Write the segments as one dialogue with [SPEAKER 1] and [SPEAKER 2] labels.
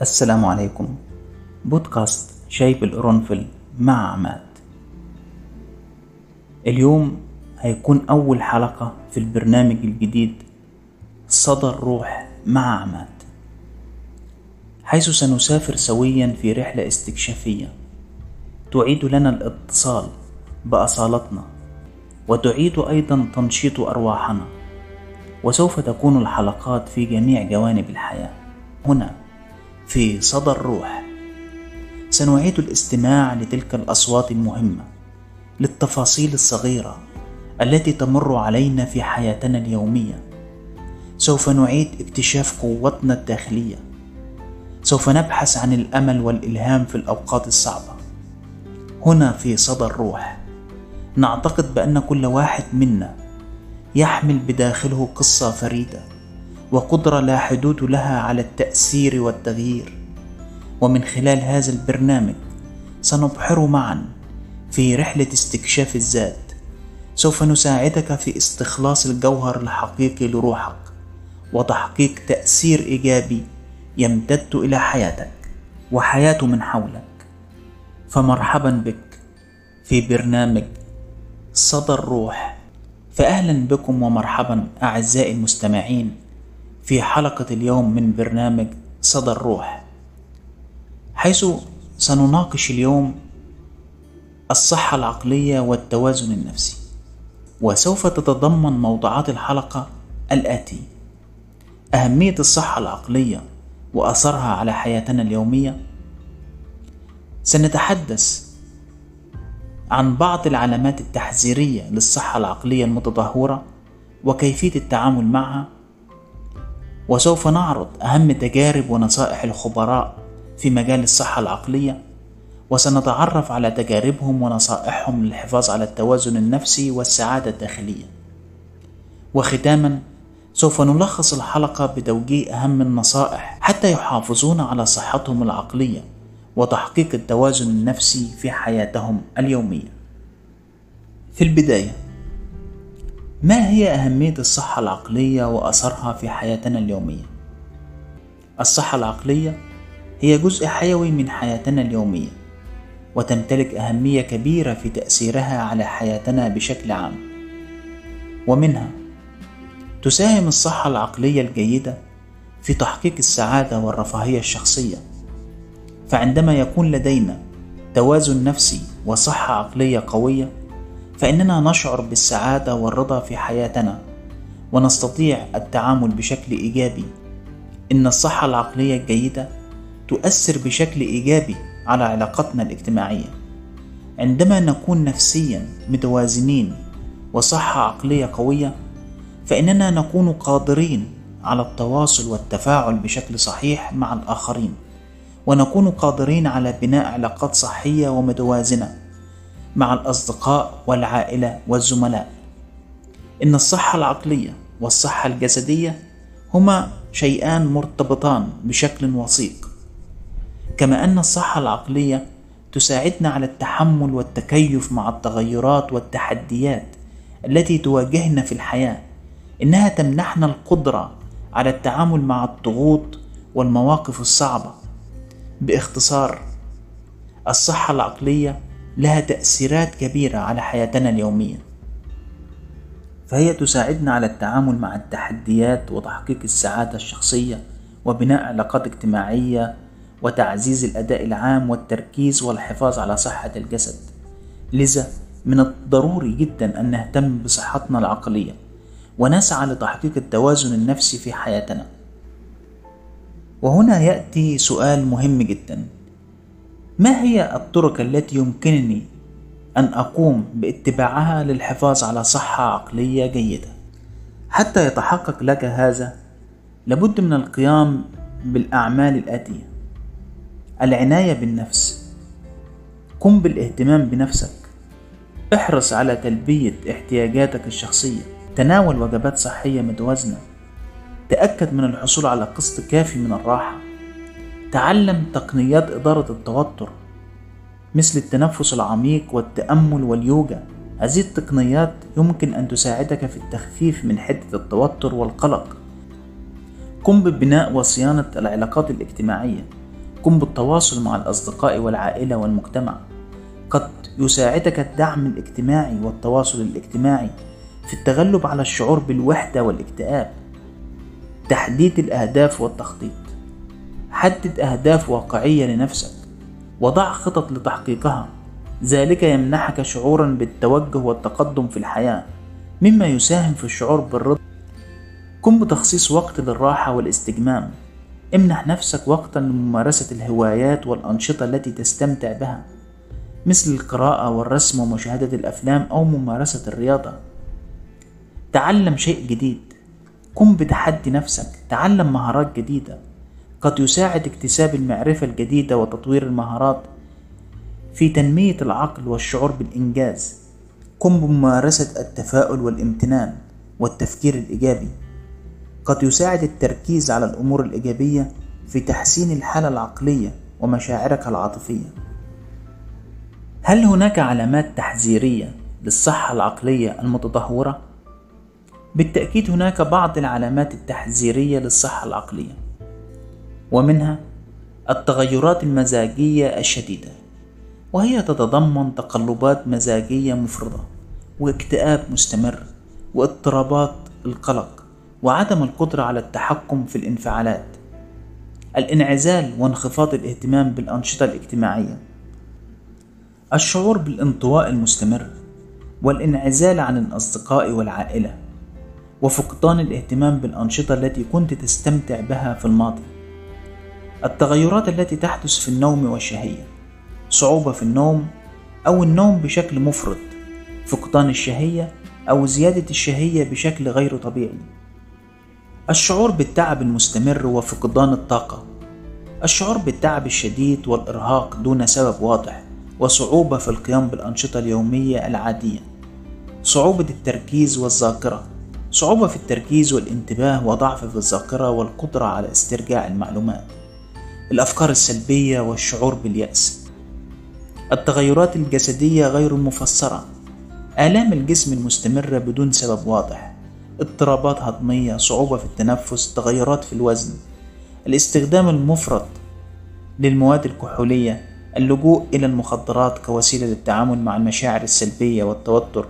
[SPEAKER 1] السلام عليكم. بودكاست شاي بالقرنفل مع عماد. اليوم هيكون أول حلقة في البرنامج الجديد صدى الروح مع عماد. حيث سنسافر سويا في رحلة استكشافية. تعيد لنا الاتصال بأصالتنا. وتعيد أيضا تنشيط أرواحنا. وسوف تكون الحلقات في جميع جوانب الحياة. هنا في صدى الروح. سنعيد الاستماع لتلك الأصوات المهمة للتفاصيل الصغيرة التي تمر علينا في حياتنا اليومية. سوف نعيد اكتشاف قوتنا الداخلية. سوف نبحث عن الأمل والإلهام في الأوقات الصعبة. هنا في صدى الروح نعتقد بأن كل واحد منا يحمل بداخله قصة فريدة. وقدرة لا حدود لها على التأثير والتغيير. ومن خلال هذا البرنامج سنبحر معا في رحلة استكشاف الذات. سوف نساعدك في استخلاص الجوهر الحقيقي لروحك وتحقيق تأثير إيجابي يمتد إلى حياتك وحياة من حولك. فمرحبا بك في برنامج صدى الروح. فأهلا بكم ومرحبا أعزائي المستمعين. في حلقة اليوم من برنامج صدى الروح حيث سنناقش اليوم الصحة العقلية والتوازن النفسي وسوف تتضمن موضوعات الحلقة الآتي أهمية الصحة العقلية وأثرها على حياتنا اليومية. سنتحدث عن بعض العلامات التحذيرية للصحة العقلية المتدهورة وكيفية التعامل معها وسوف نعرض أهم تجارب ونصائح الخبراء في مجال الصحة العقلية وسنتعرف على تجاربهم ونصائحهم للحفاظ على التوازن النفسي والسعادة الداخلية وختاما سوف نلخص الحلقة بتوجيه أهم النصائح حتى يحافظون على صحتهم العقلية وتحقيق التوازن النفسي في حياتهم اليومية. في البداية، ما هي أهمية الصحة العقلية وأثرها في حياتنا اليومية؟ الصحة العقلية هي جزء حيوي من حياتنا اليومية، وتمتلك أهمية كبيرة في تأثيرها على حياتنا بشكل عام. ومنها تساهم الصحة العقلية الجيدة في تحقيق السعادة والرفاهية الشخصية فعندما يكون لدينا توازن نفسي وصحة عقلية قوية فإننا نشعر بالسعادة والرضا في حياتنا ونستطيع التعامل بشكل إيجابي. إن الصحة العقلية الجيدة تؤثر بشكل إيجابي على علاقتنا الاجتماعية. عندما نكون نفسيا متوازنين وصحة عقلية قوية فإننا نكون قادرين على التواصل والتفاعل بشكل صحيح مع الآخرين ونكون قادرين على بناء علاقات صحية ومتوازنة. مع الأصدقاء والعائلة والزملاء. إن الصحة العقلية والصحة الجسدية هما شيئان مرتبطان بشكل وثيق. كما أن الصحة العقلية تساعدنا على التحمل والتكيف مع التغيرات والتحديات التي تواجهنا في الحياة. إنها تمنحنا القدرة على التعامل مع الضغوط والمواقف الصعبة باختصار الصحة العقلية لها تأثيرات كبيرة على حياتنا اليومية. فهي تساعدنا على التعامل مع التحديات وتحقيق السعادة الشخصية وبناء علاقات اجتماعية وتعزيز الأداء العام والتركيز والحفاظ على صحة الجسد. لذا من الضروري جدا أن نهتم بصحتنا العقلية ونسعى لتحقيق التوازن النفسي في حياتنا. وهنا يأتي سؤال مهم جدا. ما هي الطرق التي يمكنني أن أقوم باتباعها للحفاظ على صحة عقلية جيدة؟ حتى يتحقق لك هذا لابد من القيام بالأعمال الآتية. العناية بالنفس. قم بالاهتمام بنفسك. احرص على تلبية احتياجاتك الشخصية. تناول وجبات صحية متوازنة. تأكد من الحصول على قسط كافي من الراحة. تعلم تقنيات إدارة التوتر مثل التنفس العميق والتأمل واليوجا. هذه التقنيات يمكن أن تساعدك في التخفيف من حدة التوتر والقلق. قم ببناء وصيانة العلاقات الاجتماعية. قم بالتواصل مع الأصدقاء والعائلة والمجتمع. قد يساعدك الدعم الاجتماعي والتواصل الاجتماعي في التغلب على الشعور بالوحدة والاكتئاب. تحديد الأهداف والتخطيط. حدد أهداف واقعية لنفسك وضع خطط لتحقيقها. ذلك يمنحك شعورا بالتوجه والتقدم في الحياة مما يساهم في الشعور بالرضا. قم بتخصيص وقت للراحة والاستجمام. امنح نفسك وقتا لممارسة الهوايات والأنشطة التي تستمتع بها مثل القراءة والرسم ومشاهدة الأفلام أو ممارسة الرياضة. تعلم شيء جديد. قم بتحدي نفسك تعلم مهارات جديدة. قد يساعد اكتساب المعرفة الجديدة وتطوير المهارات في تنمية العقل والشعور بالإنجاز. قم بممارسة التفاؤل والامتنان والتفكير الإيجابي. قد يساعد التركيز على الأمور الإيجابية في تحسين الحالة العقلية ومشاعرك العاطفية. هل هناك علامات تحذيرية للصحة العقلية المتدهورة؟ بالتأكيد هناك بعض العلامات التحذيرية للصحة العقلية. ومنها التغيرات المزاجية الشديدة وهي تتضمن تقلبات مزاجية مفرطة واكتئاب مستمر واضطرابات القلق وعدم القدرة على التحكم في الانفعالات. الانعزال وانخفاض الاهتمام بالأنشطة الاجتماعية. الشعور بالانطواء المستمر والانعزال عن الأصدقاء والعائلة وفقدان الاهتمام بالأنشطة التي كنت تستمتع بها في الماضي. التغيرات التي تحدث في النوم والشهية صعوبة في النوم أو النوم بشكل مفرط فقدان الشهية أو زيادة الشهية بشكل غير طبيعي. الشعور بالتعب المستمر وفقدان الطاقة. الشعور بالتعب الشديد والإرهاق دون سبب واضح وصعوبة في القيام بالأنشطة اليومية العادية. صعوبة التركيز والذاكرة. صعوبة في التركيز والانتباه وضعف في الذاكرة والقدرة على استرجاع المعلومات. الأفكار السلبية والشعور باليأس. التغيرات الجسدية غير المفسرة آلام الجسم المستمرة بدون سبب واضح. اضطرابات هضمية صعوبة في التنفس تغيرات في الوزن. الاستخدام المفرط للمواد الكحولية. اللجوء إلى المخدرات كوسيلة للتعامل مع المشاعر السلبية والتوتر.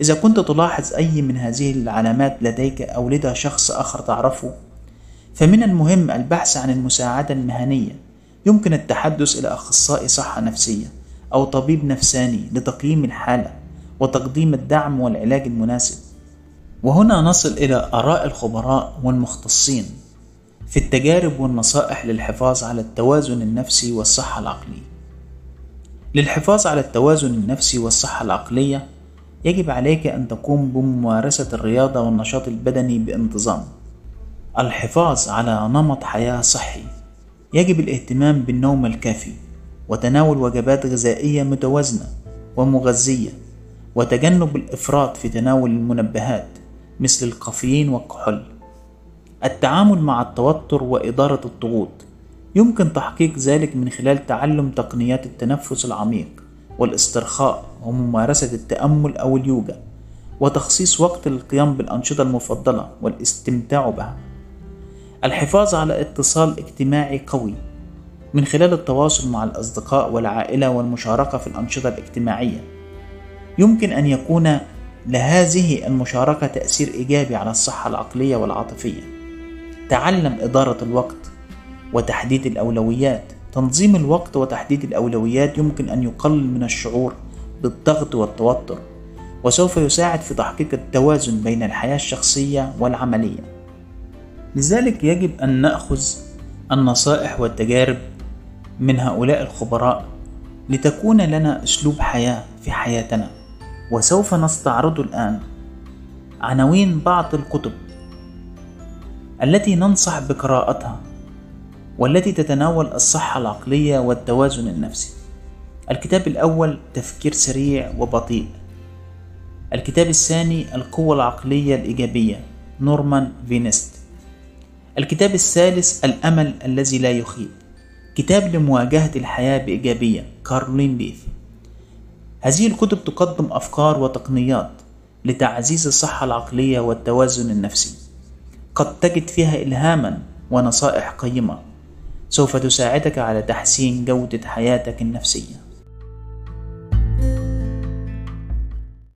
[SPEAKER 1] إذا كنت تلاحظ أي من هذه العلامات لديك أو لدى شخص آخر تعرفه فمن المهم البحث عن المساعدة المهنية يمكن التحدث إلى أخصائي صحة نفسية أو طبيب نفساني لتقييم الحالة وتقديم الدعم والعلاج المناسب وهنا نصل إلى آراء الخبراء والمختصين في التجارب والنصائح للحفاظ على التوازن النفسي والصحة العقلية. للحفاظ على التوازن النفسي والصحة العقلية يجب عليك أن تقوم بممارسة الرياضة والنشاط البدني بانتظام. الحفاظ على نمط حياة صحي. يجب الاهتمام بالنوم الكافي وتناول وجبات غذائية متوازنة ومغذية وتجنب الإفراط في تناول المنبهات مثل الكافيين والكحول. التعامل مع التوتر وإدارة الضغوط. يمكن تحقيق ذلك من خلال تعلم تقنيات التنفس العميق والاسترخاء وممارسة التأمل أو اليوجا وتخصيص وقت للقيام بالأنشطة المفضلة والاستمتاع بها. الحفاظ على اتصال اجتماعي قوي من خلال التواصل مع الأصدقاء والعائلة والمشاركة في الأنشطة الاجتماعية يمكن أن يكون لهذه المشاركة تأثير إيجابي على الصحة العقلية والعاطفية. تعلم إدارة الوقت وتحديد الأولويات. تنظيم الوقت وتحديد الأولويات يمكن أن يقلل من الشعور بالضغط والتوتر، وسوف يساعد في تحقيق التوازن بين الحياة الشخصية والعملية. لذلك يجب أن نأخذ النصائح والتجارب من هؤلاء الخبراء لتكون لنا أسلوب حياة في حياتنا. وسوف نستعرض الآن عناوين بعض الكتب التي ننصح بقراءتها والتي تتناول الصحة العقلية والتوازن النفسي. الكتاب الأول تفكير سريع وبطيء. الكتاب الثاني القوة العقلية الإيجابية نورمان فينست. الكتاب الثالث الأمل الذي لا يخيب. كتاب لمواجهة الحياة بإيجابية كارولين ليث. هذه الكتب تقدم أفكار وتقنيات لتعزيز الصحة العقلية والتوازن النفسي قد تجد فيها إلهاما ونصائح قيمة سوف تساعدك على تحسين جودة حياتك النفسية